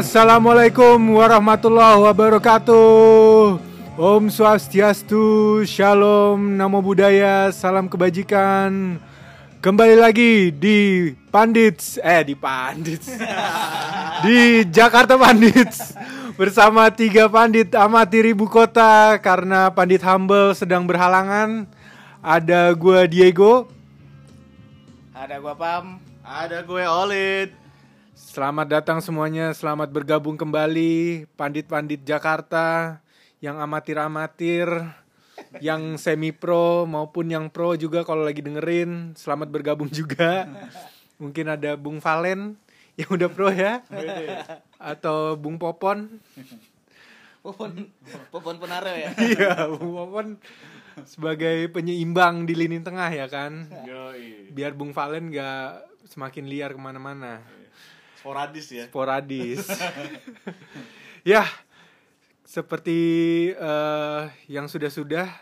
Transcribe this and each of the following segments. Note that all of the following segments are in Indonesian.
Assalamualaikum warahmatullahi wabarakatuh. Om Swastiastu, Shalom, Namo Buddhaya, Salam Kebajikan. Kembali lagi di Pandits, eh di Pandits, di Jakarta Pandits bersama tiga pandit amati ribu kota karena Pandit Humble sedang berhalangan. Ada gua Diego, Ada gua Pam. Ada gue Olid. Selamat datang semuanya, selamat bergabung kembali Pandit-pandit Jakarta yang amatir-amatir, yang semi pro maupun yang pro juga kalau lagi dengerin, selamat bergabung juga. Mungkin ada Bung Valen yang udah pro ya, atau Bung Popon. Popon Popon Penaro ya. Iya, Bung Popon sebagai penyeimbang di lini tengah ya kan. Biar Bung Valen gak semakin liar ke mana-mana. Sporadis ya. sporadis. ya, seperti eh, yang sudah-sudah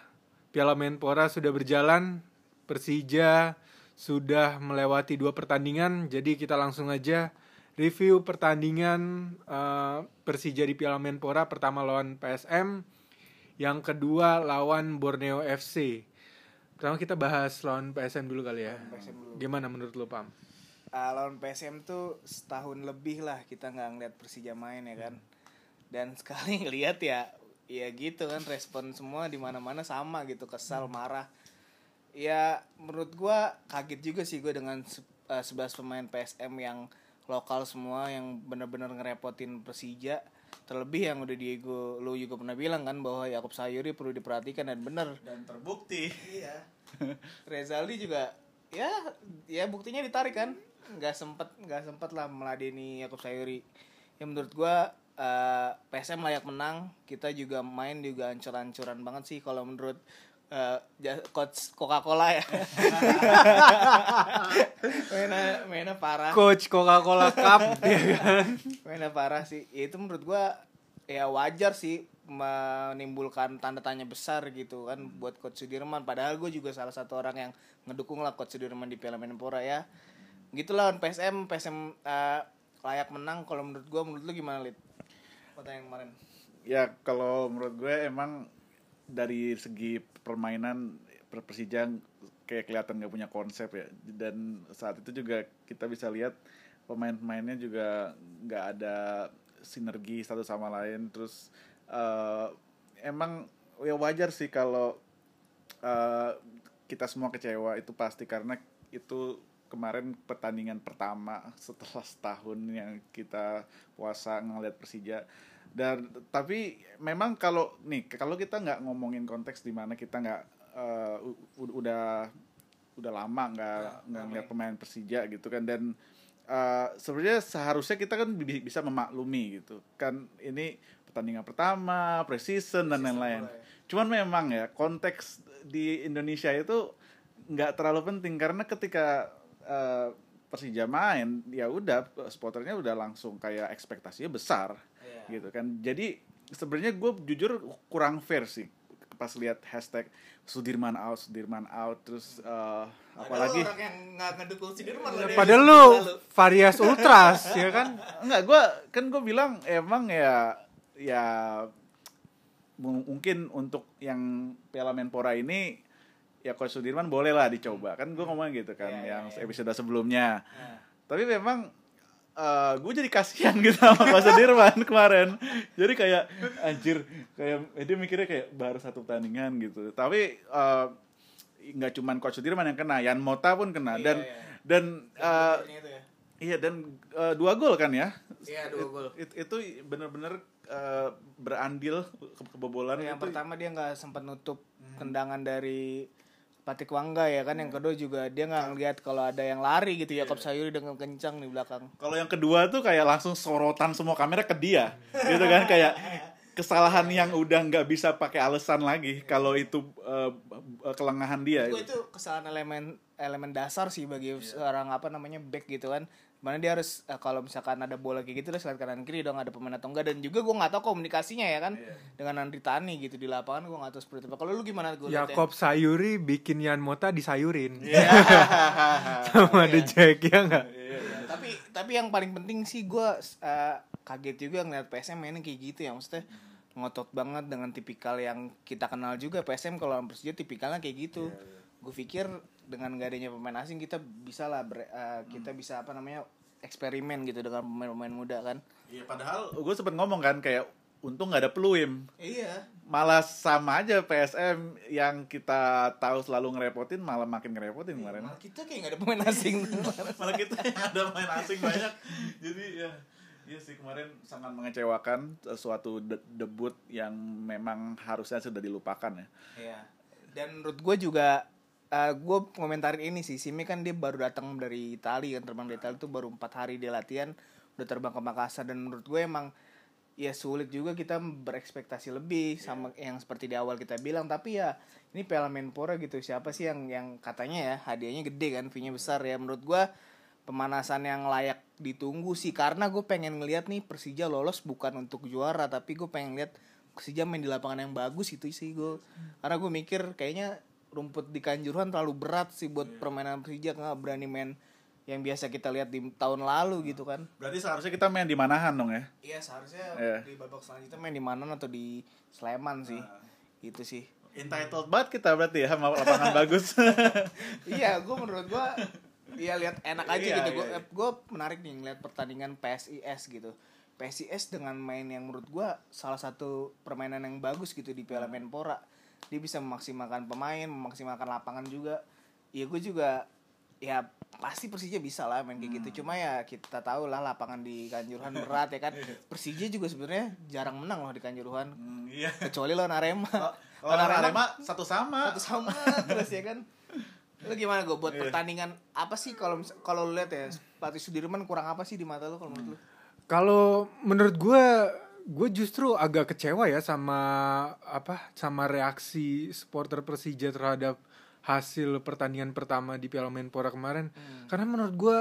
Piala Menpora sudah berjalan, Persija sudah melewati dua pertandingan, jadi kita langsung aja review pertandingan eh, Persija di Piala Menpora pertama lawan PSM, yang kedua lawan Borneo FC. Pertama kita bahas lawan PSM dulu kali ya. PSM dulu. Gimana menurut lo Pam? Ah, lawan PSM tuh setahun lebih lah kita nggak ngeliat Persija main ya kan. Dan sekali ngeliat ya ya gitu kan respon semua di mana-mana sama gitu kesal marah. Ya menurut gua kaget juga sih gue dengan se- eh, 11 pemain PSM yang lokal semua yang bener-bener ngerepotin Persija. Terlebih yang udah Diego lu juga pernah bilang kan bahwa Yakob Sayuri perlu diperhatikan dan bener Dan terbukti. Iya. Rezaldi juga ya ya buktinya ditarik kan nggak sempet nggak sempet lah meladeni Yakub Sayuri. Ya menurut gua eh, PSM layak menang. Kita juga main juga ancur-ancuran banget sih kalau menurut ja- coach Coca-Cola ya. Mainnya mainnya parah. Coach Coca-Cola Cup ya kan. mainnya parah sih. Ya, itu menurut gua ya wajar sih menimbulkan tanda tanya besar gitu kan buat coach Sudirman. Padahal gue juga salah satu orang yang ngedukung lah coach Sudirman di Piala Menpora ya gitu lawan PSM PSM eh, layak menang kalau menurut gua menurut lu gimana lid pertandingan kemarin Ya kalau menurut gue emang dari segi permainan Per- Persija kayak kelihatan nggak punya konsep ya. Dan saat itu juga kita bisa lihat pemain-pemainnya juga nggak ada sinergi satu sama lain. Terus eh, emang ya wajar sih kalau eh, kita semua kecewa itu pasti karena itu kemarin pertandingan pertama setelah setahun yang kita puasa ngeliat Persija. Dan tapi memang kalau nih kalau kita nggak ngomongin konteks di mana kita nggak eh, u- u- udah udah lama nggak nggak ngeliat pemain Persija gitu kan. Dan eh, sebenarnya seharusnya kita kan bi- bisa memaklumi gitu. Kan ini pertandingan pertama preseason dan lain-lain. cuman memang ya konteks di Indonesia itu nggak terlalu penting. Karena ketika eh, Persija main ya udah spoternya udah langsung kayak ekspektasinya besar gitu kan jadi sebenarnya gue jujur kurang fair sih pas lihat hashtag Sudirman out Sudirman out terus eh, apalagi orang yang nggak ngedukung Sudirman loh, dari Padahal lu. Varias Ultras ya kan. enggak gue kan gue bilang emang ya ya mu- mungkin untuk yang Piala Menpora ini ya Coach Sudirman boleh lah dicoba kan gue ngomong gitu kan Iya, iya, yang iya. episode sebelumnya Nah. tapi memang gue jadi kasihan gitu sama Coach Sudirman kemarin jadi kayak anjir kayak eh, dia mikirnya kayak baru satu pertandingan gitu tapi eh, nggak cuman Coach Sudirman yang kena Yan Mota pun kena Iya, dan iya. dan eh, ya. Iya dan eh, dua gol kan ya? Iya, dua gol. It- itu bener-bener eh, berandil ke kebobolan yang itu. pertama dia nggak sempat nutup tendangan dari Patik Wangga ya kan yang kedua juga dia nggak ngeliat kalau ada yang lari gitu Yakob Sayuri dengan kencang di belakang. Kalau yang kedua tuh kayak langsung sorotan semua kamera ke dia, gitu kan kayak kesalahan yang udah nggak bisa pakai alasan lagi kalau itu eh, kelengahan dia. Gua itu kesalahan elemen elemen dasar sih bagi seorang apa namanya back gitu kan mana dia harus eh, kalau misalkan ada bola kayak gitu terus lihat kanan kiri dong ada pemain atau enggak. Dan juga gue nggak tahu komunikasinya ya kan dengan Andri Tani gitu di lapangan gue nggak tahu seperti apa. Kalau lu gimana gue Yakob Sayuri bikin Yan Mota disayurin. Iya. sama The Jack ya nggak? Iya, Iya, tapi tapi yang paling penting sih gue kaget juga ngeliat PSM mainnya kayak gitu ya. Maksudnya ngotot banget dengan tipikal yang kita kenal juga PSM kalau Persija tipikalnya kayak gitu. Gue pikir dengan gak adanya pemain asing kita bisa lah ber- eh, kita bisa apa namanya eksperimen gitu dengan pemain-pemain muda kan. Iya padahal gue sempet ngomong kan kayak untung nggak ada peluim. Iya. Malah sama aja PSM yang kita tahu selalu ngerepotin malah makin ngerepotin kemarin. malah kita kayak gak ada pemain asing malah kita ada main asing banyak. Jadi ya Iya sih kemarin sangat mengecewakan suatu de- debut yang memang harusnya sudah dilupakan ya. Iya. Dan menurut gue juga uh, gue komentarin ini sih Simi kan dia baru datang dari Italia kan terbang dari Italia tuh baru empat hari dia latihan udah terbang ke Makassar. Dan menurut gue emang ya sulit juga kita berekspektasi lebih sama yang seperti di awal kita bilang. Tapi ya ini Piala Menpora gitu siapa sih yang yang katanya ya hadiahnya gede kan fee-nya besar ya. Menurut gue pemanasan yang layak ditunggu sih karena gue pengen ngeliat nih Persija lolos bukan untuk juara tapi gue pengen lihat Persija main di lapangan yang bagus itu sih gue karena gue mikir kayaknya rumput di Kanjuruhan terlalu berat sih buat permainan Persija nggak berani main yang biasa kita lihat di tahun lalu gitu kan. Berarti seharusnya kita main di Manahan dong ya. iya seharusnya Iya. di babak selanjutnya main di mana atau di Sleman sih. Itu sih. Entitled banget kita berarti ya sama lapangan bagus. iya gue menurut gue iya lihat enak aja Iya, gitu. Gue iya, iya. gue menarik nih ngeliat pertandingan PSIS gitu. PSIS dengan main yang menurut gue salah satu permainan yang bagus gitu di Piala Menpora dia bisa memaksimalkan pemain memaksimalkan lapangan juga. Ya gue juga ya pasti Persija bisa lah main kayak gitu. Cuma ya kita tahu lah lapangan di Kanjuruhan berat ya kan. Persija juga sebenarnya jarang menang loh di Kanjuruhan. Hmm, iya. kecuali lawan Arema. Kalau Arema satu sama. satu sama terus ya kan. Lu gimana gue buat Iya. pertandingan apa sih kalau kalau lu lihat ya pelatih Sudirman kurang apa sih di mata lu kalau menurut lu? Kalau menurut gue, gue justru agak kecewa ya sama apa sama reaksi supporter Persija terhadap hasil pertandingan pertama di Piala Menpora kemarin. Karena menurut gue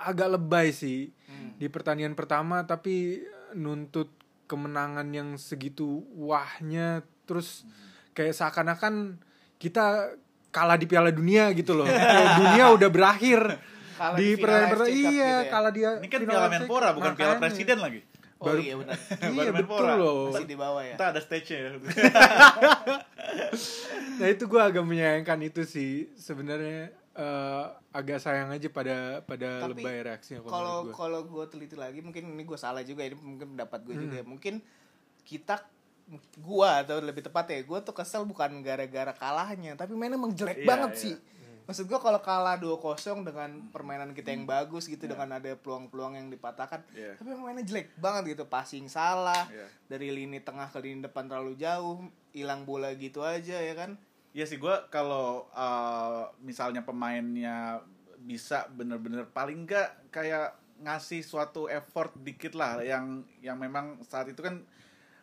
agak lebay sih di pertandingan pertama, tapi nuntut kemenangan yang segitu wahnya, terus kayak seakan-akan kita kalah di Piala Dunia gitu loh. Dunia udah berakhir. Kalah di di pertandingan Cup iya gitu ya. kalah dia Ini kan Piala Menpora bukan Piala. Presiden lagi. Oh Baru- iya benar. iya Baru betul loh. Masih di bawah ya? Kita ada stage-nya. Ya. nah itu gue agak menyayangkan itu sih. Sebenarnya eh, agak sayang aja pada pada Tapi, lebay reaksinya kalau kalau gue teliti lagi mungkin ini gue salah juga ini mungkin pendapat gue juga Hmm. ya mungkin kita gua atau lebih tepat ya gue tuh kesel bukan gara-gara kalahnya tapi mainnya emang jelek Iya, banget iya. sih maksud gue kalau kalah 2-0 dengan permainan kita yang bagus gitu dengan ada peluang-peluang yang dipatahkan Iya. tapi mainnya jelek banget gitu passing salah Iya. dari lini tengah ke lini depan terlalu jauh hilang bola gitu aja ya kan Iya sih gue kalau uh, misalnya pemainnya bisa bener-bener paling enggak kayak ngasih suatu effort dikit lah yang yang memang saat itu kan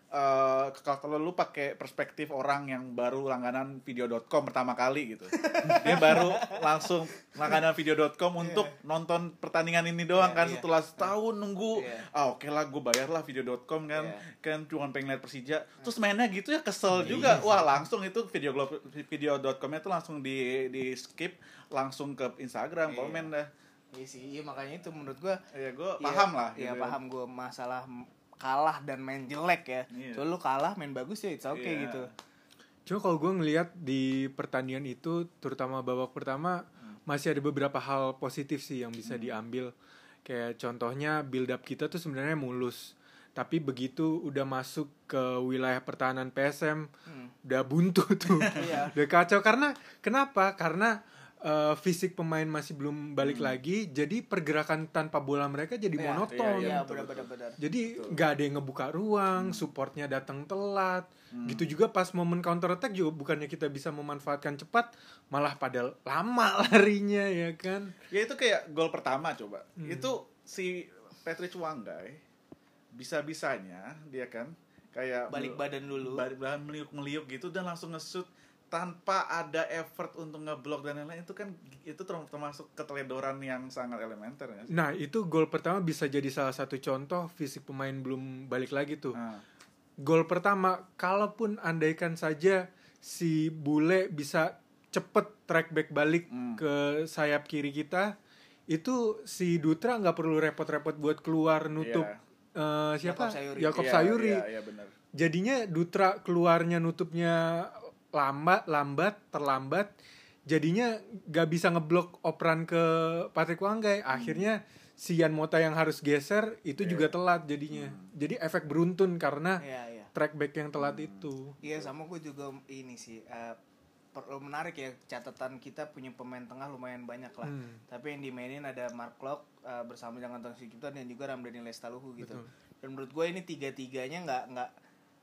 uh, kalau lu pakai perspektif orang yang baru langganan video.com pertama kali gitu dia baru langsung langganan video.com untuk nonton pertandingan ini doang Iya, kan iya. setelah setahun nunggu Iya. ah oke lah gue bayar lah video.com kan Iya. kan cuma pengen lihat Persija terus mainnya gitu ya kesel juga wah langsung itu video video.com-nya tuh langsung di di skip langsung ke Instagram Iya. komen dah iya sih iya makanya itu menurut gue ya gue paham lah Iya gitu. paham gue masalah kalah dan main jelek ya. Iya. Soalnya lu kalah main bagus ya it's okay Iya. gitu. Cuma kalau gue ngelihat di pertandingan itu, terutama babak pertama, masih ada beberapa hal positif sih yang bisa diambil. Kayak contohnya build up kita tuh sebenarnya mulus. Tapi begitu udah masuk ke wilayah pertahanan PSM, udah buntu tuh. Iya. udah kacau karena kenapa? Karena eh, fisik pemain masih belum balik lagi, jadi pergerakan tanpa bola mereka jadi Iya, monoton. Iya betul, benar benar benar. Jadi nggak ada yang ngebuka ruang, supportnya datang telat. Gitu juga pas momen counter attack juga bukannya kita bisa memanfaatkan cepat, malah pada lama larinya ya kan. ya itu kayak gol pertama coba itu si Patrick Wanggai bisa bisanya dia kan kayak Balik badan dulu. balik badan meliuk meliuk gitu dan langsung nge-shoot tanpa ada effort untuk ngeblok dan lain-lain itu kan itu term- termasuk keteledoran yang sangat elementer ya Nah itu gol pertama bisa jadi salah satu contoh fisik pemain belum balik lagi tuh. Nah, Gol pertama, kalaupun andaikan saja si Bule bisa cepet track back balik Hmm. ke sayap kiri kita, itu si Dutra nggak perlu repot-repot buat keluar nutup Iya. eh, siapa Jakob Sayuri. Jakob Iya, Sayuri Iya, iya benar. jadinya Dutra keluarnya nutupnya lambat lambat terlambat jadinya gak bisa ngeblok operan ke Patrick Wanggai akhirnya si Yan Mota yang harus geser itu juga telat jadinya jadi efek beruntun karena Iya, iya. track back yang telat itu Iya sama gue juga ini sih eh, perlu menarik ya catatan kita punya pemain tengah lumayan banyak lah. Hmm. Tapi yang dimainin ada Mark Locke eh, bersama dengan Tony Sucipto dan juga Ramdhani Lestaluhu gitu. Betul. Dan menurut gue ini tiga tiganya nggak nggak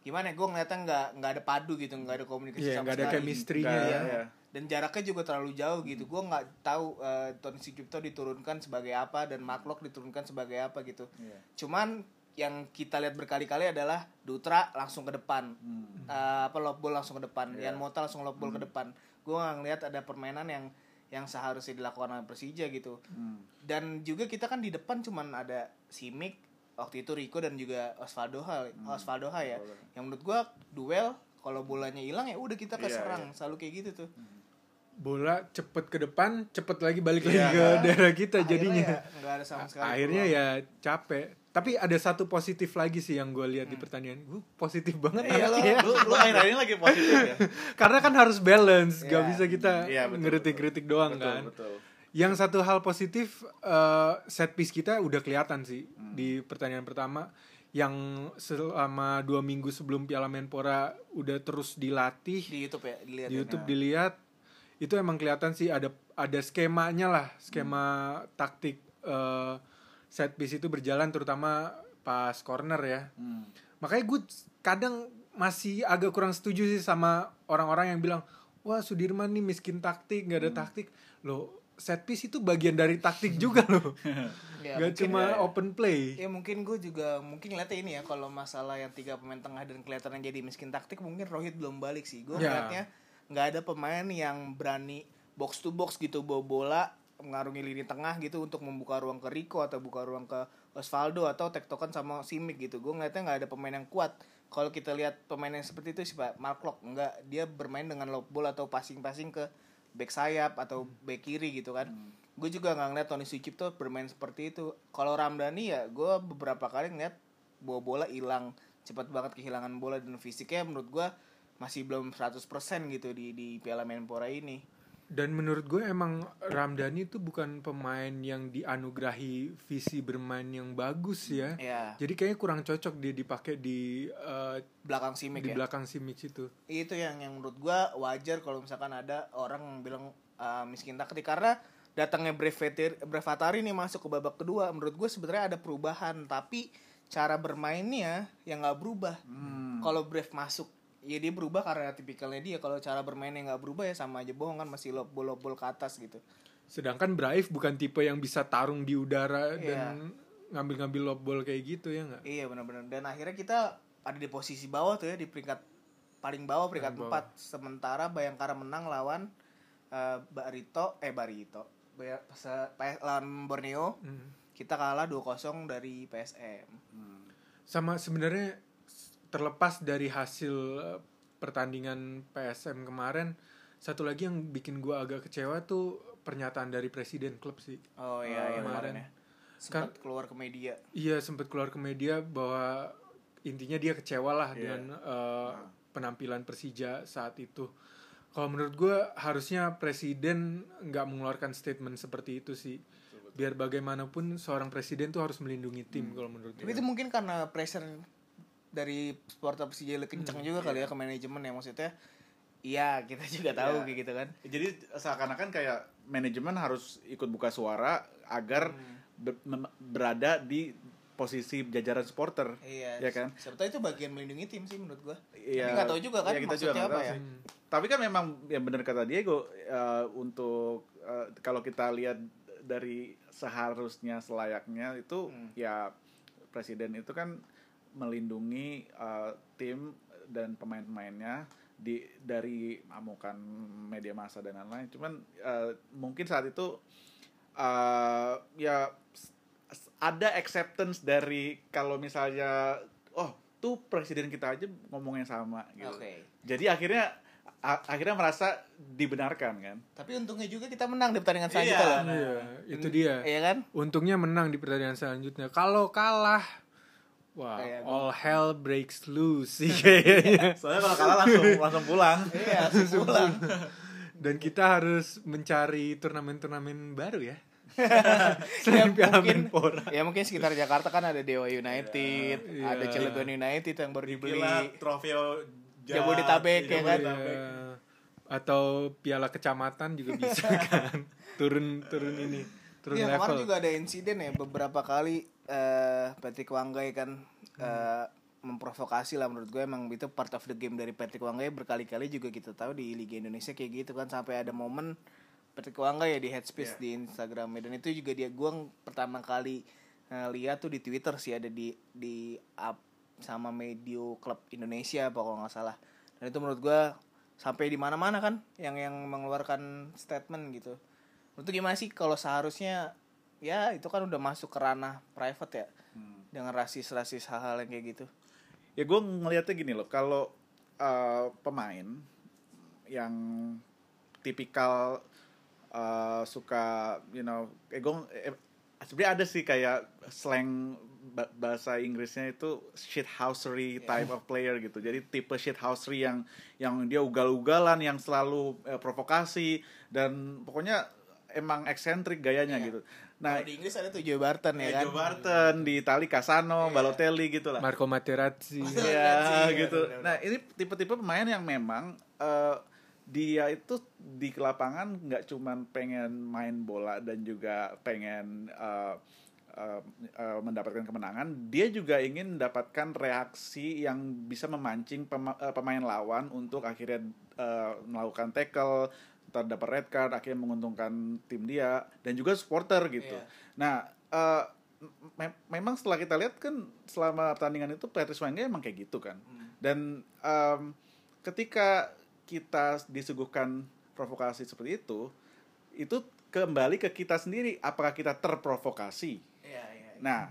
gimana ya gue ngeliatnya nggak nggak ada padu gitu nggak ada komunikasi Iya, sama nggak ada sekali. chemistry-nya ya. iya. dan jaraknya juga terlalu jauh gitu gue nggak tahu eh, Tony Sucipto diturunkan sebagai apa dan Mark Locke diturunkan sebagai apa gitu Iya. cuman yang kita lihat berkali-kali adalah Dutra langsung ke depan Hmm. Eh, apa lob ball langsung ke depan Iya. Yan Mota langsung lob ball ke depan gue nggak ngeliat ada permainan yang yang seharusnya dilakukan oleh Persija gitu Hmm. dan juga kita kan di depan cuman ada Simic waktu itu Rico dan juga Osvaldo Hal Osvaldo Ha ya. Yang menurut gua duel kalau bolanya hilang ya udah kita Iya, keserang. selalu kayak gitu tuh. Bola cepet ke depan cepet lagi balik lagi Iya. ke daerah kita Akhirnya jadinya. ya nggak ada sama sekali akhirnya peluang. ya capek. Tapi ada satu positif lagi sih yang gue lihat di pertandingan. Gue positif banget Iya, lu, anaknya. lu, lu akhir-akhir ini lagi positif ya. karena kan harus balance gak Iya. bisa kita Iya, betul, ngeritik-ngeritik doang betul, kan. Betul. Yang satu hal positif eh, set piece kita udah kelihatan sih Hmm. di pertandingan pertama yang selama dua minggu sebelum Piala Menpora udah terus dilatih di YouTube ya dilihat di ya. YouTube dilihat itu emang kelihatan sih ada ada skemanya lah skema taktik eh, set piece itu berjalan terutama pas corner ya Hmm. makanya gue kadang masih agak kurang setuju sih sama orang-orang yang bilang wah Sudirman nih miskin taktik nggak ada taktik loh set piece itu bagian dari taktik juga loh Ya, nggak mungkin cuma ya, open play Ya mungkin gue juga mungkin ngeliatnya ini ya kalau masalah yang tiga pemain tengah dan kelihatannya jadi miskin taktik mungkin Rohit belum balik sih. Gue Ya. ngeliatnya nggak ada pemain yang berani box to box gitu bawa bola mengarungi lini tengah gitu untuk membuka ruang ke Rico atau buka ruang ke Osvaldo atau tektokan sama Simic gitu. Gue ngeliatnya nggak ada pemain yang kuat. Kalau kita lihat pemain yang seperti itu sih Pak Mark Locke nggak dia bermain dengan lob bola atau passing-passing ke back sayap atau back kiri gitu kan. Gue juga nggak ngeliat Tony Sucipto bermain seperti itu. Kalau Ramdhani ya gue beberapa kali ngeliat bawa bola hilang cepat banget kehilangan bola dan fisiknya menurut gue masih belum 100% gitu di di Piala Menpora ini. Dan menurut gue emang Ramdhani itu bukan pemain yang dianugerahi visi bermain yang bagus ya. Ya, jadi kayaknya kurang cocok dia dipakai di eh, belakang Simic di ya. belakang si Mix itu. Itu yang yang menurut gua wajar kalau misalkan ada orang yang bilang uh, miskin taktik. Karena datangnya Brevatari nih masuk ke babak kedua. Menurut gue sebenarnya ada perubahan. Tapi cara bermainnya yang nggak berubah. Hmm. kalau Brev masuk ya dia berubah karena tipikalnya dia kalau cara bermainnya nggak berubah ya sama aja bohong kan masih lob bol bol ke atas gitu sedangkan Braif bukan tipe yang bisa tarung di udara Iya. dan ngambil-ngambil lob ball kayak gitu ya nggak iya benar-benar dan akhirnya kita ada di posisi bawah tuh ya di peringkat paling bawah peringkat Paling bawah. 4 sementara Bayangkara menang lawan eh, Barito eh Barito lawan Borneo Hmm. kita kalah 2-0 dari PSM Hmm. sama sebenarnya terlepas dari hasil eh, pertandingan PSM kemarin satu lagi yang bikin gua agak kecewa tuh pernyataan dari presiden klub sih oh iya Oh, yang kemarin ya sempat keluar ke media Iya sempat keluar ke media bahwa intinya dia kecewa lah Iya. dengan uh, penampilan Persija saat itu. Kalau menurut gue harusnya presiden nggak mengeluarkan statement seperti itu sih. Biar bagaimanapun seorang presiden tuh harus melindungi tim kalau menurut tapi gue. itu mungkin karena pressure dari supporter Persija lebih kencang juga kali ya ke manajemen ya maksudnya iya kita juga tahu Iya. kayak gitu kan Jadi seakan-akan kayak manajemen harus ikut buka suara agar ber- mem- berada di posisi jajaran supporter. Iya, Ya kan? Tahu itu bagian melindungi tim sih menurut gua. Iya. Tapi nggak tahu juga kan Iya, kita maksudnya juga apa tahu ya. sih. Tapi kan memang yang benar kata Diego eh, untuk eh, kalau kita lihat dari seharusnya selayaknya itu Hmm. ya presiden itu kan melindungi eh, tim dan pemain-pemainnya di dari amukan media massa dan lain-lain. Cuman eh, mungkin saat itu eh, ya ada acceptance dari kalau misalnya oh tuh presiden kita aja ngomong yang sama gitu. Oke. Jadi akhirnya akhirnya merasa dibenarkan kan Tapi untungnya juga kita menang di pertandingan Iya. selanjutnya loh. Iya, itu dia. Iya kan? Untungnya menang di pertandingan selanjutnya. Kalau kalah, wah, Kayak all hell breaks loose sih kayaknya. soalnya kalau kalah langsung langsung pulang Iya, pulang. Dan kita harus mencari turnamen-turnamen baru ya. ya, Piala mungkin, Menpora. ya mungkin sekitar Jakarta kan ada Dewa United, Iya. ada Cilegon United yang baru dibeli. trofeo Jabodetabek, ya kan? Iya. Atau piala kecamatan juga bisa kan. Turun turun ini, turun Iya, kemarin level. juga ada insiden ya beberapa kali eh Patrick Wanggai kan eh, memprovokasi lah menurut gue. Emang itu part of the game dari Patrick Wanggai. Berkali-kali juga kita tahu di Liga Indonesia kayak gitu kan. Sampai ada momen Patrick Wanggai ya di headspace di Instagramnya dan itu juga dia gue pertama kali eh, lihat tuh di Twitter sih ada di di up sama medio klub Indonesia apa kalau nggak salah. Dan itu menurut gue sampai di mana-mana kan yang yang mengeluarkan statement gitu. Menurut lu gimana sih kalau seharusnya ya itu kan udah masuk ke ranah private ya dengan rasis-rasis hal-hal yang kayak gitu. ya gue ngelihatnya gini loh kalau uh, pemain yang tipikal uh, suka you know eh, gue eh, sebenarnya ada sih kayak slang ba- bahasa Inggrisnya itu shithousery type of player gitu jadi tipe shithousery yang yang dia ugal-ugalan yang selalu eh, provokasi dan pokoknya emang eksentrik gayanya Iya. gitu nah Kalau di Inggris ada tuh Joe Barton ya eh, kan. Joe Barton di Itali Casano, Iya. Balotelli gitu lah. Marco Materazzi. Iya Iya, gitu. Nah ini tipe-tipe pemain yang memang eh, dia itu di lapangan nggak cuman pengen main bola dan juga pengen eh, eh, eh, mendapatkan kemenangan, dia juga ingin mendapatkan reaksi yang bisa memancing pema- pemain lawan untuk akhirnya eh, melakukan tackle, ntar dapat red card, akhirnya menguntungkan tim dia dan juga supporter gitu. Iya. Nah, eh, me- memang setelah kita lihat kan selama pertandingan itu Patrice Wenger emang kayak gitu kan. Dan em, ketika kita disuguhkan provokasi seperti itu, itu kembali ke kita sendiri apakah kita terprovokasi. Iya, iya. Nah,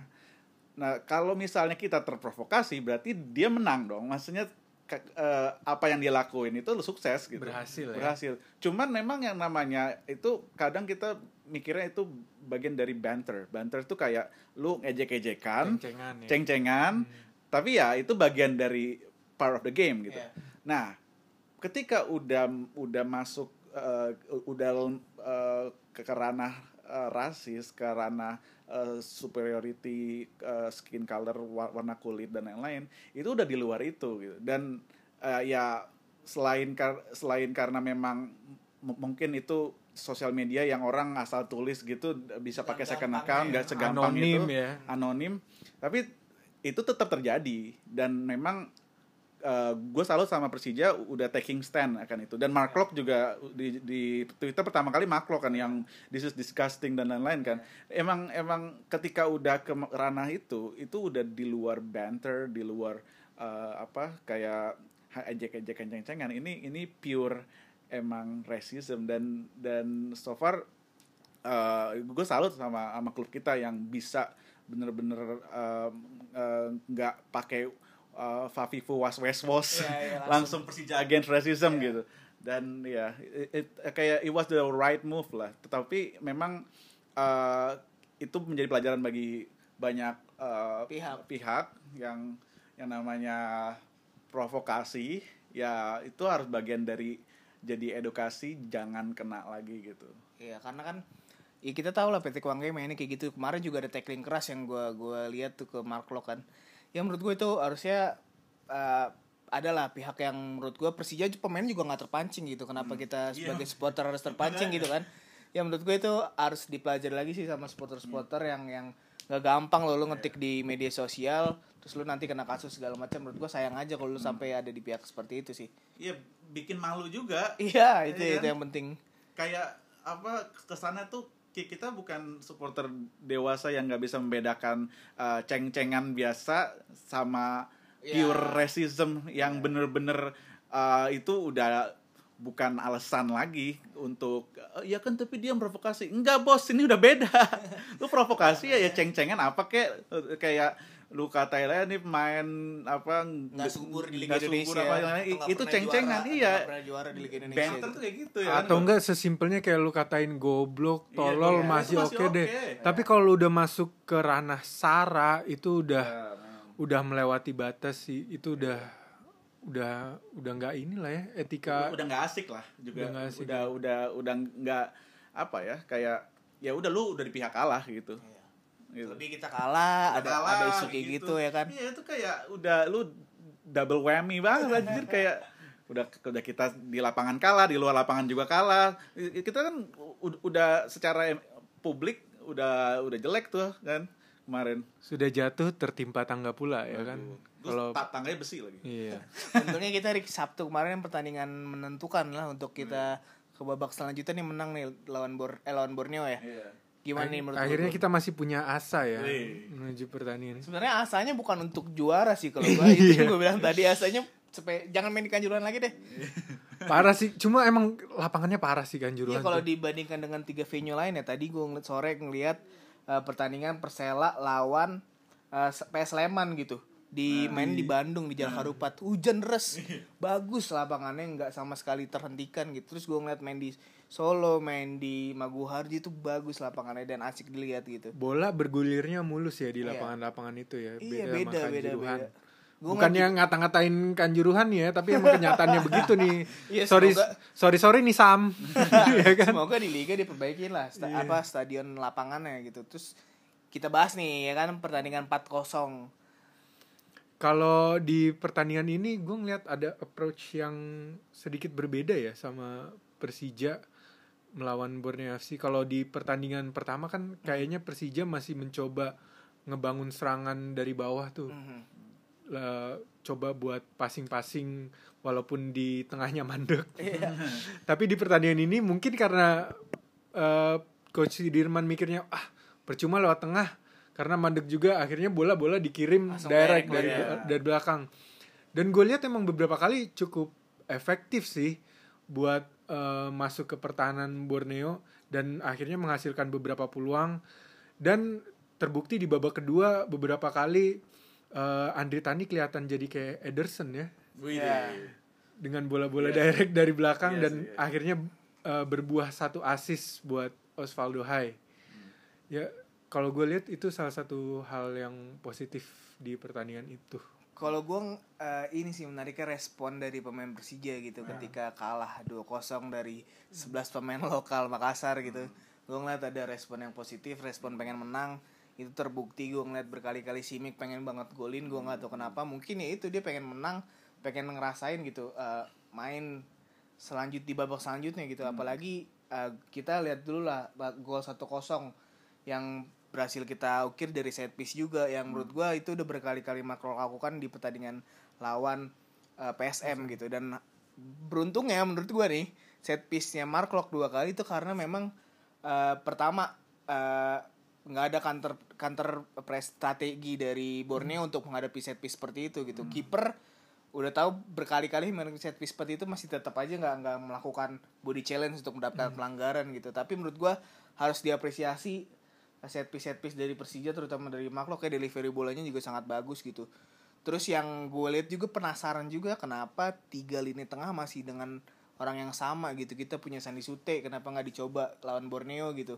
nah kalau misalnya kita terprovokasi berarti dia menang dong. Maksudnya ke- eh, apa yang dia lakuin itu sukses gitu. Berhasil ya. Berhasil. Cuman memang yang namanya itu kadang kita mikirnya itu bagian dari banter. Banter itu kayak lu ngejek-ejekan, Ceng-cengan ya. ceng-cengan, tapi ya itu bagian dari part of the game gitu. Iya. Nah, ketika udah udah masuk eh, udah eh, ke ranah eh, rasis, ke ranah eh, superiority eh, skin color wa- warna kulit dan lain-lain, itu udah di luar itu gitu. Dan eh, ya selain kar- selain karena memang mungkin itu sosial media yang orang asal tulis gitu bisa pakai second account ya. nggak segampang Anonim itu ya. anonim tapi itu tetap terjadi dan memang gue salut sama Persija udah taking stand akan itu. Dan Mark Locke juga di, di Twitter pertama kali Mark Locke kan yang this is disgusting dan lain-lain kan. Emang emang ketika udah ke ranah itu itu udah di luar banter di luar eh, apa kayak ejek-ejek kenceng-cengan ini ini pure emang racism dan dan so far gue salut sama sama klub kita yang bisa bener-bener em, eh, nggak pakai uh, Fafifu was wes was Iya, iya, langsung Persija against racism Iya. gitu dan ya it- it- kayak it was the right move lah tetapi memang uh, itu menjadi pelajaran bagi banyak uh, Pihak. pihak yang yang namanya provokasi ya itu harus bagian dari jadi edukasi jangan kena lagi gitu Iya, karena kan ya kita tahu lah PT Kuangge mainnya kayak gitu. Kemarin juga ada tackling keras yang gua gua lihat tuh ke Mark Locke kan. Ya menurut gue itu harusnya eh, adalah pihak yang menurut gue Persija pemain juga nggak terpancing gitu. Kenapa kita sebagai supporter harus terpancing gitu kan? Ya menurut gue itu harus dipelajari lagi sih sama supporter-supporter yang yang gak gampang loh lu ngetik di media sosial terus lu nanti kena kasus segala macam. Menurut gue sayang aja kalau lu sampai ada di pihak seperti itu sih. Iya bikin malu juga. Iya itu Iya itu kan? yang penting. Kayak apa ke sana tuh kita bukan supporter dewasa yang nggak bisa membedakan uh, ceng-cengan biasa sama Ya. pure racism yang bener-bener uh, itu udah bukan alasan lagi untuk "Eh, ya kan tapi dia provokasi enggak bos ini udah beda. Lu provokasi ya ya ceng-cengan apa kayak kayak lu katanya nih pemain apa nggak subur di Liga Indonesia apa, nggak itu ceng-cengan iya. juara di Liga Indonesia. Banter tuh kayak gitu ya. Atau enggak sesimpelnya kayak lu katain goblok Iya, tolol iya, masih itu oke masih deh tapi kalau lu udah masuk ke ranah sara itu udah Ya, udah melewati batas sih. Itu udah udah udah nggak inilah ya etika udah nggak asik lah juga. Udah nggak asik, udah udah udah nggak apa ya kayak ya udah lu udah di pihak kalah gitu gitu. lebih kita kalah ada Kalah, ada isu kayak gitu. ya kan? Iya itu kayak udah lu double whammy banget anjir. Kayak udah udah kita di lapangan kalah di luar lapangan juga kalah. Kita kan udah secara publik udah udah jelek tuh kan kemarin. Sudah jatuh tertimpa tangga pula ya kan? Kalau ta- tangganya besi lagi. Iya. Untungnya kita hari Sabtu kemarin pertandingan menentukan lah untuk kita ke babak selanjutnya nih menang nih lawan Bor eh lawan Borneo ya. Iya gimana nih menurut akhirnya kita masih punya asa ya Wih. menuju pertandingan sebenarnya asanya bukan untuk juara sih kalau gua itu Iya. yang gue bilang tadi asanya supaya jangan main di kanjuruhan lagi deh parah sih cuma emang lapangannya parah sih kan Iya kalau dibandingkan dengan tiga venue lain ya tadi gue ngeliat sore ngeliat eh, pertandingan Persela lawan eh, PS Sleman gitu di main di Bandung di Jalan Harupat hujan deras bagus lapangannya nggak sama sekali terhentikan gitu terus gue ngeliat main di Solo main di Maguharjo itu bagus lapangannya dan asik dilihat gitu bola bergulirnya mulus ya di Iya. lapangan-lapangan itu ya iya sama beda beda beda Gua Bukannya ngata-ngatain kanjuruhan ya, tapi emang kenyataannya begitu nih. Iya, sorry, semoga- sorry, sorry nih Sam. ya kan? Semoga di liga diperbaikin lah sta- Iya. apa stadion lapangannya gitu. Terus kita bahas nih ya kan pertandingan 4-0. Kalau di pertandingan ini gue ngeliat ada approach yang sedikit berbeda ya sama Persija melawan Borneo FC. Kalau di pertandingan pertama kan kayaknya Persija masih mencoba ngebangun serangan dari bawah tuh. Mhm. Lah, coba buat passing-passing walaupun di tengahnya mandek. Iya. Tapi di pertandingan ini mungkin karena eh, coach Dirman mikirnya ah percuma lewat tengah karena mandek juga akhirnya bola-bola dikirim Langsung direct dari iya. dari belakang. Dan gue lihat emang beberapa kali cukup efektif sih buat eh, masuk ke pertahanan Borneo dan akhirnya menghasilkan beberapa peluang dan terbukti di babak kedua beberapa kali eh, Andri Tani kelihatan jadi kayak Ederson ya Wih, Iya. dengan bola-bola Iya. direct dari belakang Iya dan sih, iya. akhirnya uh, berbuah satu assist buat Osvaldo Hai. Ya kalau gue lihat itu salah satu hal yang positif di pertandingan itu. Kalau gue eh, ini sih menariknya respon dari pemain Persija gitu Nah. ketika kalah 2-0 dari 11 pemain lokal Makassar gitu. Gue ngeliat ada respon yang positif, respon pengen menang. Itu terbukti gue ngeliat berkali-kali Simic pengen banget golin, gue nggak tahu kenapa. Mungkin ya itu dia pengen menang, pengen ngerasain gitu eh, main selanjut di babak selanjutnya gitu. Apalagi eh, kita lihat dulu lah gol 1-0 yang berhasil kita ukir dari set piece juga. Yang menurut gua itu udah berkali-kali Macron lakukan di pertandingan lawan eh, PSM gitu. Dan beruntungnya menurut gua nih set piece-nya Mark Locke dua kali itu karena memang eh, pertama eh, nggak ada counter counter press strategi dari Borneo untuk menghadapi set piece seperti itu gitu. Kiper udah tahu berkali-kali main set piece seperti itu masih tetap aja nggak nggak melakukan body challenge untuk mendapatkan pelanggaran gitu. Tapi menurut gua harus diapresiasi set piece set piece dari Persija terutama dari Maklo kayak delivery bolanya juga sangat bagus gitu. Terus yang gue lihat juga penasaran juga kenapa tiga lini tengah masih dengan orang yang sama gitu. Kita punya Sandi Sute kenapa nggak dicoba lawan Borneo gitu?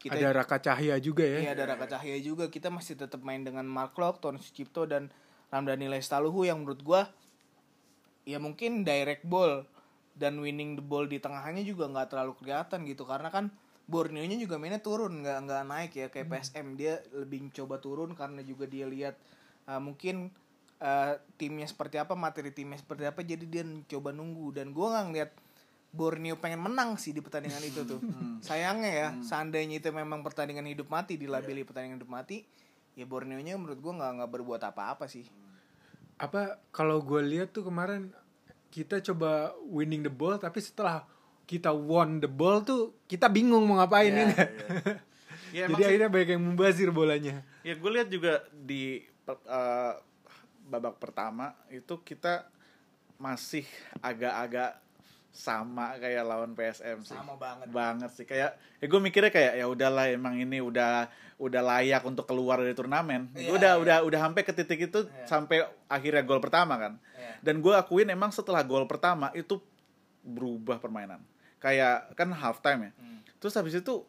Kita Ada Raka Cahya juga ya. Iya ada Raka Cahya juga. Kita masih tetap main dengan Mark Locke, Tony Sucipto dan Ramdhani Lestaluhu yang menurut gua ya mungkin direct ball dan winning the ball di tengahnya juga nggak terlalu kelihatan gitu. Karena kan Borneo-nya juga mainnya turun nggak nggak naik ya kayak PSM dia lebih coba turun karena juga dia lihat uh, mungkin uh, timnya seperti apa materi timnya seperti apa jadi dia coba nunggu. Dan gua nggak ngeliat Borneo pengen menang sih di pertandingan itu tuh. Sayangnya ya seandainya itu memang pertandingan hidup mati dilabeli pertandingan hidup mati ya Borneo-nya menurut gua nggak nggak berbuat apa-apa sih. Apa kalau gue lihat tuh kemarin kita coba winning the ball tapi setelah kita won the ball tuh kita bingung mau ngapain Iya, ya nggak? Ya, Jadi akhirnya banyak yang membazir bolanya. Ya gue lihat juga di eh, babak pertama itu kita masih agak-agak sama kayak lawan PSM sih. Sama banget. Banget sih kayak ya gue mikirnya kayak ya udahlah emang ini udah udah layak untuk keluar dari turnamen. Iya, udah iya. udah udah sampai ke titik itu Iya. sampai akhirnya gol pertama kan. Iya. Dan gue akuin emang setelah gol pertama itu berubah permainan. Kayak kan half time ya. Hmm. Terus habis itu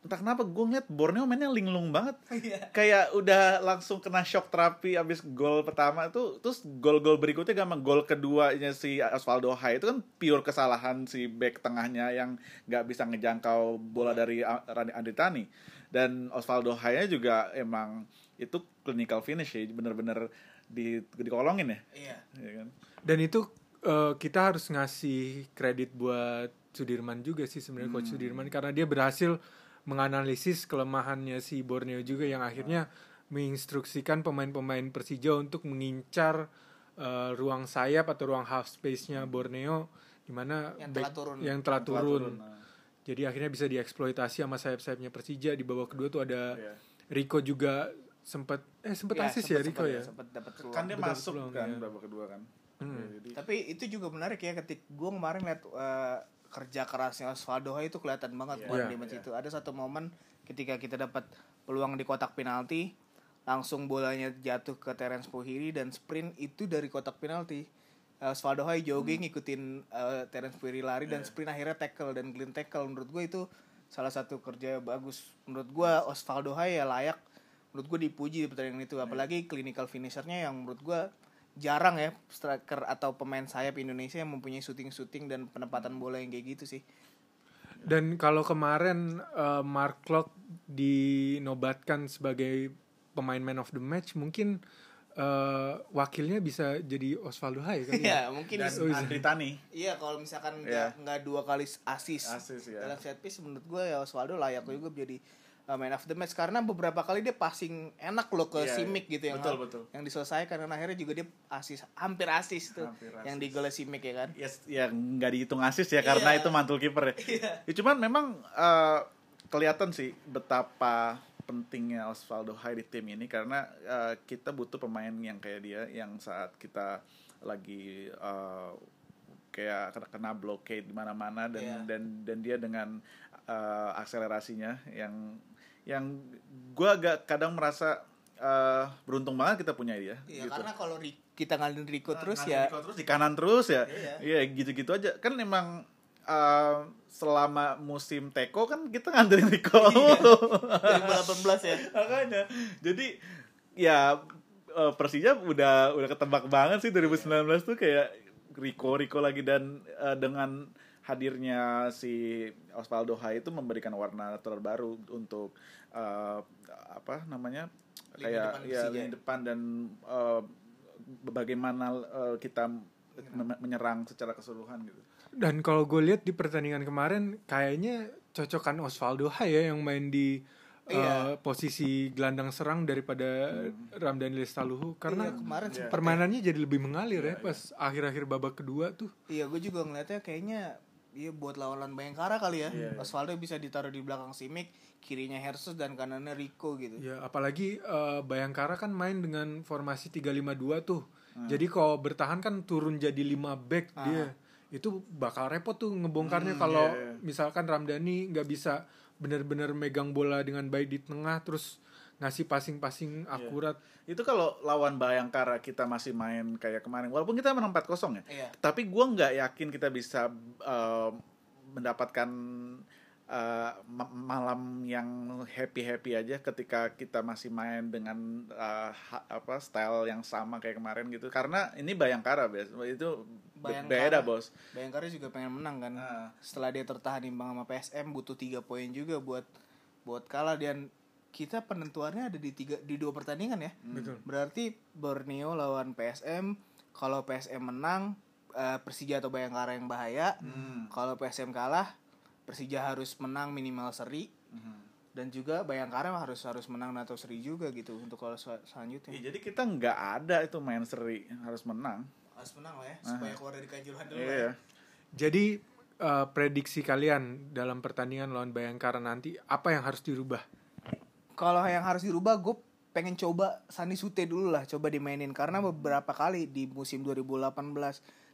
entah kenapa gue ngeliat Borneo mainnya linglung banget Iya. kayak udah langsung kena shock terapi abis gol pertama tuh terus gol-gol berikutnya gampang gol keduanya si Osvaldo Hai itu kan pure kesalahan si back tengahnya yang nggak bisa ngejangkau bola dari A- Rani Andritani dan Osvaldo Hai juga emang itu clinical finish ya bener-bener di dikolongin ya Iya. ya kan Dan itu eh, kita harus ngasih kredit buat Sudirman juga sih sebenarnya coach Sudirman karena dia berhasil menganalisis kelemahannya si Borneo juga yang akhirnya menginstruksikan pemain-pemain Persija untuk mengincar eh, ruang sayap atau ruang half space-nya Borneo di mana Yang telah turun. yang telah Telah turun. nah. Jadi akhirnya bisa dieksploitasi sama sayap-sayapnya Persija di babak kedua tuh ada Iya. Rico juga sempat eh sempat Iya, asis sempet- ya Rico sempet- ya. sempet dapet peluang. kan dia Betul, masuk peluang, kan ya. babak kedua kan Hmm. Ya, jadi- Tapi itu juga menarik ya ketika gue kemarin liat eh, kerja kerasnya Osvaldo itu kelihatan banget Iya, buat iya, di match iya. itu. Ada satu momen ketika kita dapat peluang di kotak penalti, langsung bolanya jatuh ke Terence Pohiri dan sprint itu dari kotak penalti. Eh, Osvaldo Hai jogging ngikutin eh, Terence Pohiri lari dan Iya. sprint akhirnya tackle dan clean tackle. Menurut gue itu salah satu kerja bagus. Menurut gue Osvaldo Hai ya layak menurut gue dipuji di pertandingan itu apalagi clinical finishernya yang menurut gue jarang ya striker atau pemain sayap Indonesia yang mempunyai shooting-shooting dan penempatan bola yang kayak gitu sih. Dan kalau kemarin eh, Mark Klok dinobatkan sebagai pemain man of the match, mungkin eh, wakilnya bisa jadi Osvaldo Hai kan? Iya, mungkin dan di- Andritani iya kalau misalkan nggak nggak dua kali asis, Asis, ya. dalam set piece menurut gue ya Osvaldo layak juga menjadi uh, man of the match karena beberapa kali dia passing enak loh ke Iya, Simic gitu yang Betul, betul. yang diselesaikan dan akhirnya juga dia asis hampir asis tuh Hampir yang asis. di gol Simic ya kan. ya, ya nggak dihitung asis ya karena Iya. itu mantul kiper ya. Ya, cuman memang eh, kelihatan sih betapa pentingnya Osvaldo Hai di tim ini karena eh, kita butuh pemain yang kayak dia yang saat kita lagi eh, kayak kena, blockade di mana-mana dan Iya. dan dan dia dengan eh, akselerasinya yang yang gua agak kadang merasa eh, beruntung banget kita punya dia Iya, gitu. karena kalau kita ngalin Rico terus Nah, ya Rico terus di kanan terus ya Iya. iya gitu-gitu aja kan emang uh, selama musim teko kan kita ngandelin Rico Iya. 2018 ya. makanya jadi ya uh, Persija udah udah ketebak banget sih 2019 tuh kayak Rico Rico lagi dan uh, dengan hadirnya si Osvaldo Hai itu memberikan warna terbaru untuk uh, apa namanya Lini kayak depan ya lini depan dan uh, bagaimana uh, kita men- menyerang secara keseluruhan gitu. Dan kalau gue lihat di pertandingan kemarin kayaknya cocokan Osvaldo Hai ya yang main di eh, Iya. posisi gelandang serang daripada Ramdan Lestaluhu karena Iya, kemarin Iya. sempet permainannya jadi lebih mengalir ya pas akhir-akhir babak kedua tuh. Iya, gue juga ngeliatnya kayaknya Iya buat lawan-lawan Bayangkara kali ya. Iya, iya. Osvaldo bisa ditaruh di belakang Simic, kirinya Hersus dan kanannya Rico gitu. Ya apalagi eh, Bayangkara kan main dengan formasi 352 tuh. Hmm. Jadi kalau bertahan kan turun jadi 5 back dia. Itu bakal repot tuh ngebongkarnya Hmm, kalau iya, iya. misalkan Ramdhani nggak bisa benar-benar megang bola dengan baik di tengah terus ngasih passing-passing Iya. akurat. Itu kalau lawan Bayangkara kita masih main kayak kemarin, walaupun kita menang 4-0 ya. Iya. Tapi gua nggak yakin kita bisa uh, mendapatkan uh, ma- malam yang happy happy aja ketika kita masih main dengan uh, ha- apa style yang sama kayak kemarin gitu. Karena ini Bayangkara bes, itu Bayangkara. beda bos. Bayangkara juga pengen menang kan. Nah. Setelah dia tertahan imbang sama PSM butuh 3 poin juga buat buat kalah dan kita penentuannya ada di tiga di dua pertandingan ya. Betul. Berarti Borneo lawan PSM, kalau PSM menang eh, Persija atau Bayangkara yang bahaya. Hmm. Kalau PSM kalah, Persija harus menang minimal seri Hmm. dan juga Bayangkara harus harus menang atau seri juga gitu untuk kalau sel- selanjutnya. Iya, jadi kita nggak ada itu main seri harus menang. Harus menang lah ya supaya keluar dari kanjuruhan dulu. Iya. ya. Jadi eh, prediksi kalian dalam pertandingan lawan Bayangkara nanti apa yang harus dirubah? Kalau yang harus dirubah gue pengen coba Sandi Sute dulu lah coba dimainin. Karena beberapa kali di musim 2018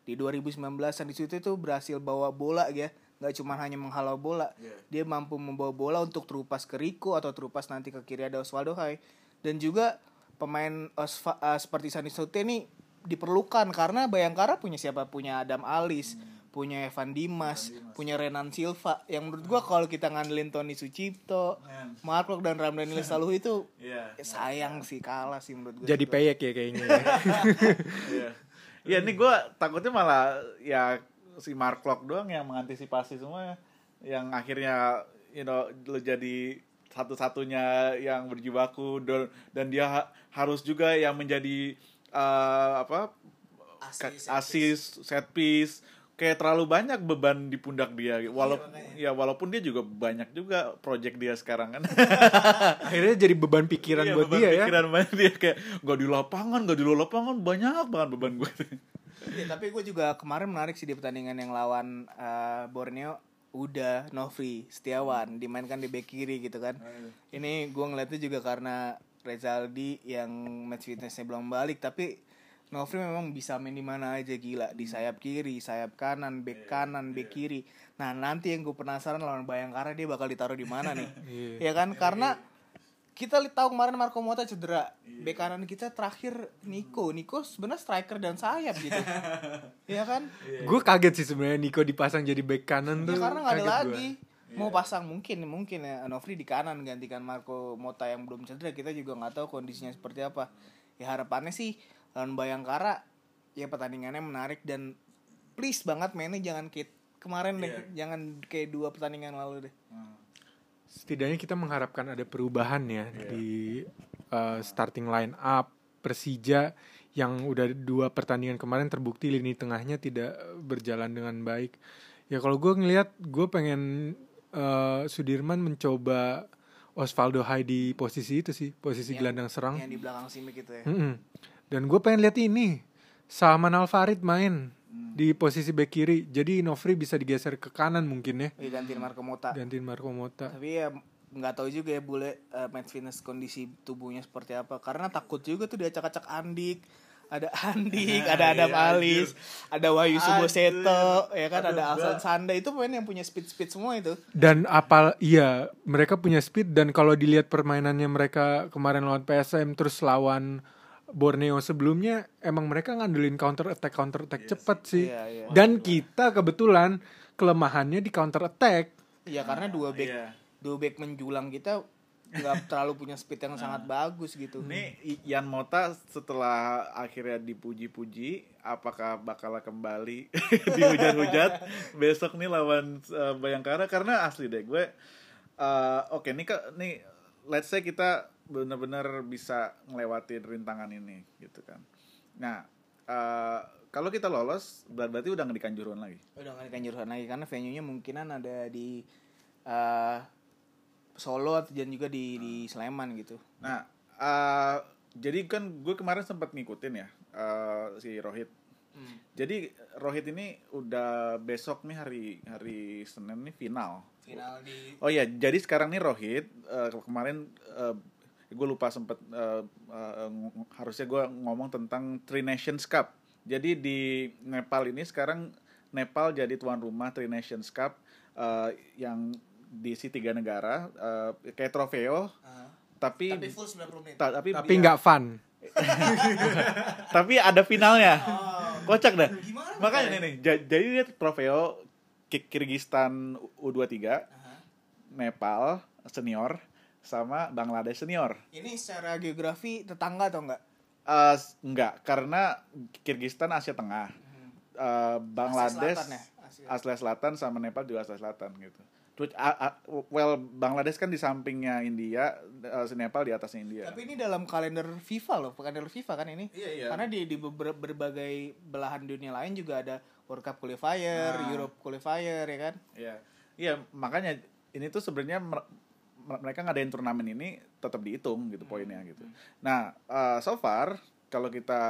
di 2019 Sandi Sute tuh berhasil bawa bola ya. Nggak cuma hanya menghalau bola. Dia mampu membawa bola untuk terupas ke Rico atau terupas nanti ke kiri ada Osvaldo Hai. Dan juga pemain Osva- eh, seperti Sandi Sute ini diperlukan. Karena Bayangkara punya siapa? Punya Adam Alis punya Evan Dimas, punya Renan Silva yang menurut gua kalau kita ngandelin Tony Sucipto, Man. Dan Ramdan Saluh itu eh, sayang sih kalah sih menurut gua. Jadi peyek ya kayaknya. ya. Iya. Iya, ini gue takutnya malah ya si Mark Locke doang yang mengantisipasi semua yang akhirnya you know lo jadi satu-satunya yang berjibaku dan dan dia ha- harus juga yang menjadi eh, apa Asis, asis set piece kayak terlalu banyak beban di pundak dia. Walaupun ya walaupun dia juga banyak juga project dia sekarang kan. Akhirnya jadi beban pikiran Iya, buat beban dia ya. pikiran banget dia kayak gak di lapangan gak di luar lapangan banyak banget beban gue. Iya, tapi gue juga kemarin menarik sih di pertandingan yang lawan eh, Borneo. Udah Novri Setiawan dimainkan di bek kiri gitu kan. Ini gue ngeliatnya juga karena Rezaldi yang match fitnessnya belum balik tapi Novri memang bisa main di mana aja gila di sayap kiri, sayap kanan, bek kanan, bek kiri. Nah nanti yang gue penasaran lawan Bayangkara dia bakal ditaruh di mana nih? ya kan karena kita li- tahu kemarin Marco Mota cedera. Bek kanan kita terakhir Nico. Nico sebenarnya striker dan sayap gitu. ya kan? Gue kaget sih sebenarnya Nico dipasang jadi back kanan Ya tuh. karena nggak ada kaget gua. lagi. Mau pasang mungkin mungkin ya Novri di kanan gantikan Marco Mota yang belum cedera. Kita juga nggak tahu kondisinya seperti apa. Ya harapannya sih lawan Bayangkara ya pertandingannya menarik dan please banget mainnya jangan kayak kemarin deh. Jangan kayak dua pertandingan lalu deh. Setidaknya kita mengharapkan ada perubahan ya di uh, starting line up Persija yang udah dua pertandingan kemarin terbukti lini tengahnya tidak berjalan dengan baik. Ya kalau gue ngelihat gue pengen uh, Sudirman mencoba Osvaldo Hai di posisi itu sih, posisi Yang- gelandang serang. Yang di belakang Simic itu ya. Mm-mm. Dan gue pengen lihat ini Salman Al Farid main di posisi bek kiri. Jadi Novri bisa digeser ke kanan mungkin ya. Iya, gantiin Marco Mota. Gantiin Marco Mota. Tapi ya nggak tahu juga ya bule uh, match fitness kondisi tubuhnya seperti apa. Karena takut juga tuh diacak-acak Andik. Ada Andik, ada Adam Iya, Alis, ada Wahyu Suboseto, ya kan ada Aduh, Alsan gua- Sanda itu pemain yang punya speed-speed semua itu. Dan apal iya mereka punya speed dan kalau dilihat permainannya mereka kemarin lawan PSM terus lawan Borneo sebelumnya emang mereka ngandelin counter attack counter attack cepet sih. Iya, iya. Dan kita kebetulan kelemahannya di counter attack. Iya karena dua back Iya. dua back menjulang kita nggak terlalu punya speed yang sangat bagus gitu. Ini I- Ian Mota setelah akhirnya dipuji-puji, apakah bakal kembali dihujat-hujat besok nih lawan uh, Bayangkara? Karena asli deh gue, uh, oke nih kak, nih let's say kita benar-benar bisa ngelewatin rintangan ini gitu kan. Nah, uh, kalau kita lolos, ber- berarti udah nggak di Kanjuruhan lagi. Udah nggak di Kanjuruhan lagi karena venue-nya mungkinan ada di eh, Solo atau dan juga di di Sleman gitu. Nah, uh, jadi kan gue kemarin sempat ngikutin ya uh, si Rohit. Jadi Rohit ini udah besok nih hari hari Senin nih final. Final di Oh iya, jadi sekarang nih Rohit uh, kemarin gue lupa sempet uh, uh, ng- harusnya gue ngomong tentang Three Nations Cup. Jadi di Nepal ini sekarang Nepal jadi tuan rumah Three Nations Cup uh, yang diisi tiga negara uh, kayak trofeo tapi tapi full 90 menit. ta- tapi Tapi ya, nggak fun. tapi ada finalnya kocak dah Oh. Gimana makanya nih nih ja- jadi dia trofeo Ki- Kirgistan U23 Nepal senior sama Bangladesh senior Ini secara geografi tetangga atau enggak? Eh, s- enggak karena Kirgistan Asia Tengah Eh, Bangladesh Selatan ya? Asia. Asia Selatan sama Nepal juga Asia Selatan gitu well Bangladesh kan di sampingnya India eh, si Nepal di atasnya India Tapi ini dalam kalender FIFA loh, kalender FIFA kan ini. Iya, iya. Karena di di berbagai belahan dunia lain juga ada World Cup qualifier, Nah. Europe qualifier ya kan. Iya, iya makanya ini tuh sebenarnya mereka ngadain turnamen ini tetap dihitung gitu poinnya gitu. Nah, eh, so far kalau kita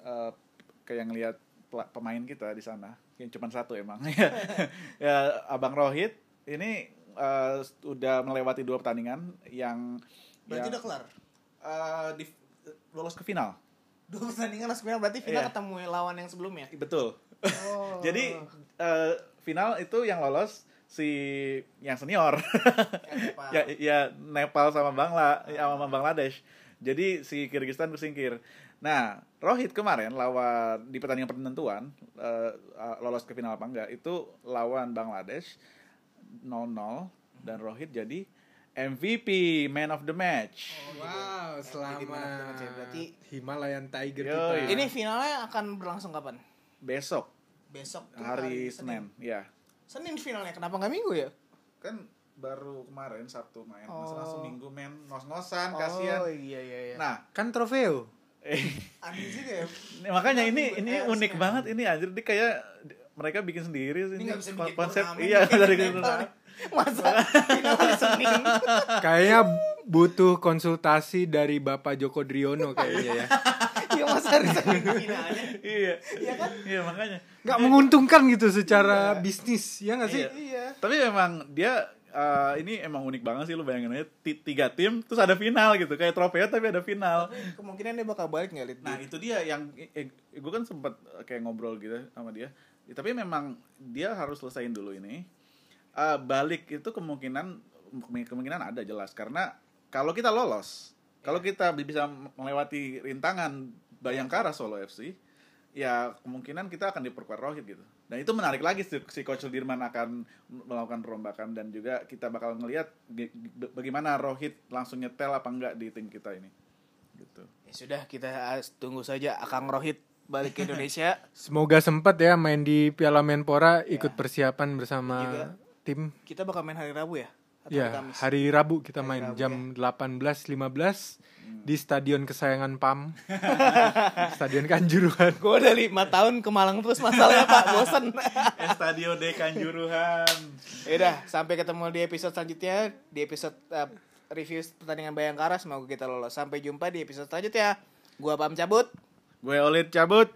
eh, kayak ngelihat pemain kita di sana, yang cuma satu emang, ya Abang Rohit ini eh, udah melewati dua pertandingan yang Berarti yang- udah kelar. di lolos ke final. Dua pertandingan langsung final berarti final Iya. ketemu lawan yang sebelumnya. Betul. Oh. Jadi eh, final itu yang lolos si yang senior. Nepal. ya, ya Nepal sama Bangla ya, sama Bangladesh. Jadi si Kyrgyzstan tersingkir. Nah, Rohit kemarin lawan di pertandingan penentuan eh, lolos ke final apa enggak itu lawan Bangladesh 0-0 dan Rohit jadi MVP man of the match. Wow, Jadi mana selamat. tuh, Berarti Himalayan Tiger Yoi. kita. ini finalnya akan berlangsung kapan? Besok Besok tuh hari Senin, ya. Senin finalnya. Kenapa nggak minggu ya? Kan baru kemarin Sabtu main, Oh. masa langsung Minggu main ngos-ngosan kasihan. Oh iya iya iya. Nah, kan trofeo. eh aneh juga ya. Ini- makanya ini ini eh, unik harusnya. banget ini anjir dia kayak mereka bikin sendiri Ini ini nggak bisa bikin konsep turnamen iya dari. Masa? Kayaknya butuh konsultasi dari Bapak Joko Driono kayaknya ya. Iya Senin finalnya. iya Iya kan? iya makanya Nggak menguntungkan gitu secara bisnis, ya nggak sih? Iya. Iya. tapi memang dia eh, ini emang unik banget sih lu bayangin aja ti- tiga tim terus ada final gitu kayak trofeo tapi ada final Kemungkinan dia bakal balik nggak Lid? nah itu dia yang eh, gue kan sempat kayak ngobrol gitu sama dia Ya, tapi memang dia harus selesaiin dulu ini Eh, balik itu kemungkinan kemungkinan ada jelas karena kalau kita lolos kalau kita bisa melewati rintangan Bayangkara Solo FC ya kemungkinan kita akan diperkuat Rohit gitu dan itu menarik lagi si, si coach Sudirman akan melakukan perombakan dan juga kita bakal ngelihat ge- ge- bagaimana Rohit langsung nyetel apa enggak di tim kita ini gitu Ya sudah kita ah, tunggu saja Akang Rohit balik ke Indonesia. Semoga sempat ya main di Piala Menpora, ikut persiapan bersama Juga. tim. Kita bakal main hari Rabu ya? Atau Ya, hari Kamis? hari Rabu kita Hari main Rabu jam 18.15 di stadion kesayangan PAM. stadion Kanjuruhan. Gue udah lima tahun ke Malang terus masalahnya Pak, bosen. Estadio de Kanjuruhan Yaudah, sampai ketemu di episode selanjutnya Di episode uh, review pertandingan Bayangkara Semoga kita lolos Sampai jumpa di episode selanjutnya Gua Pam cabut gue Olit cabut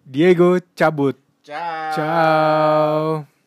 Diego cabut. ciao Ciao.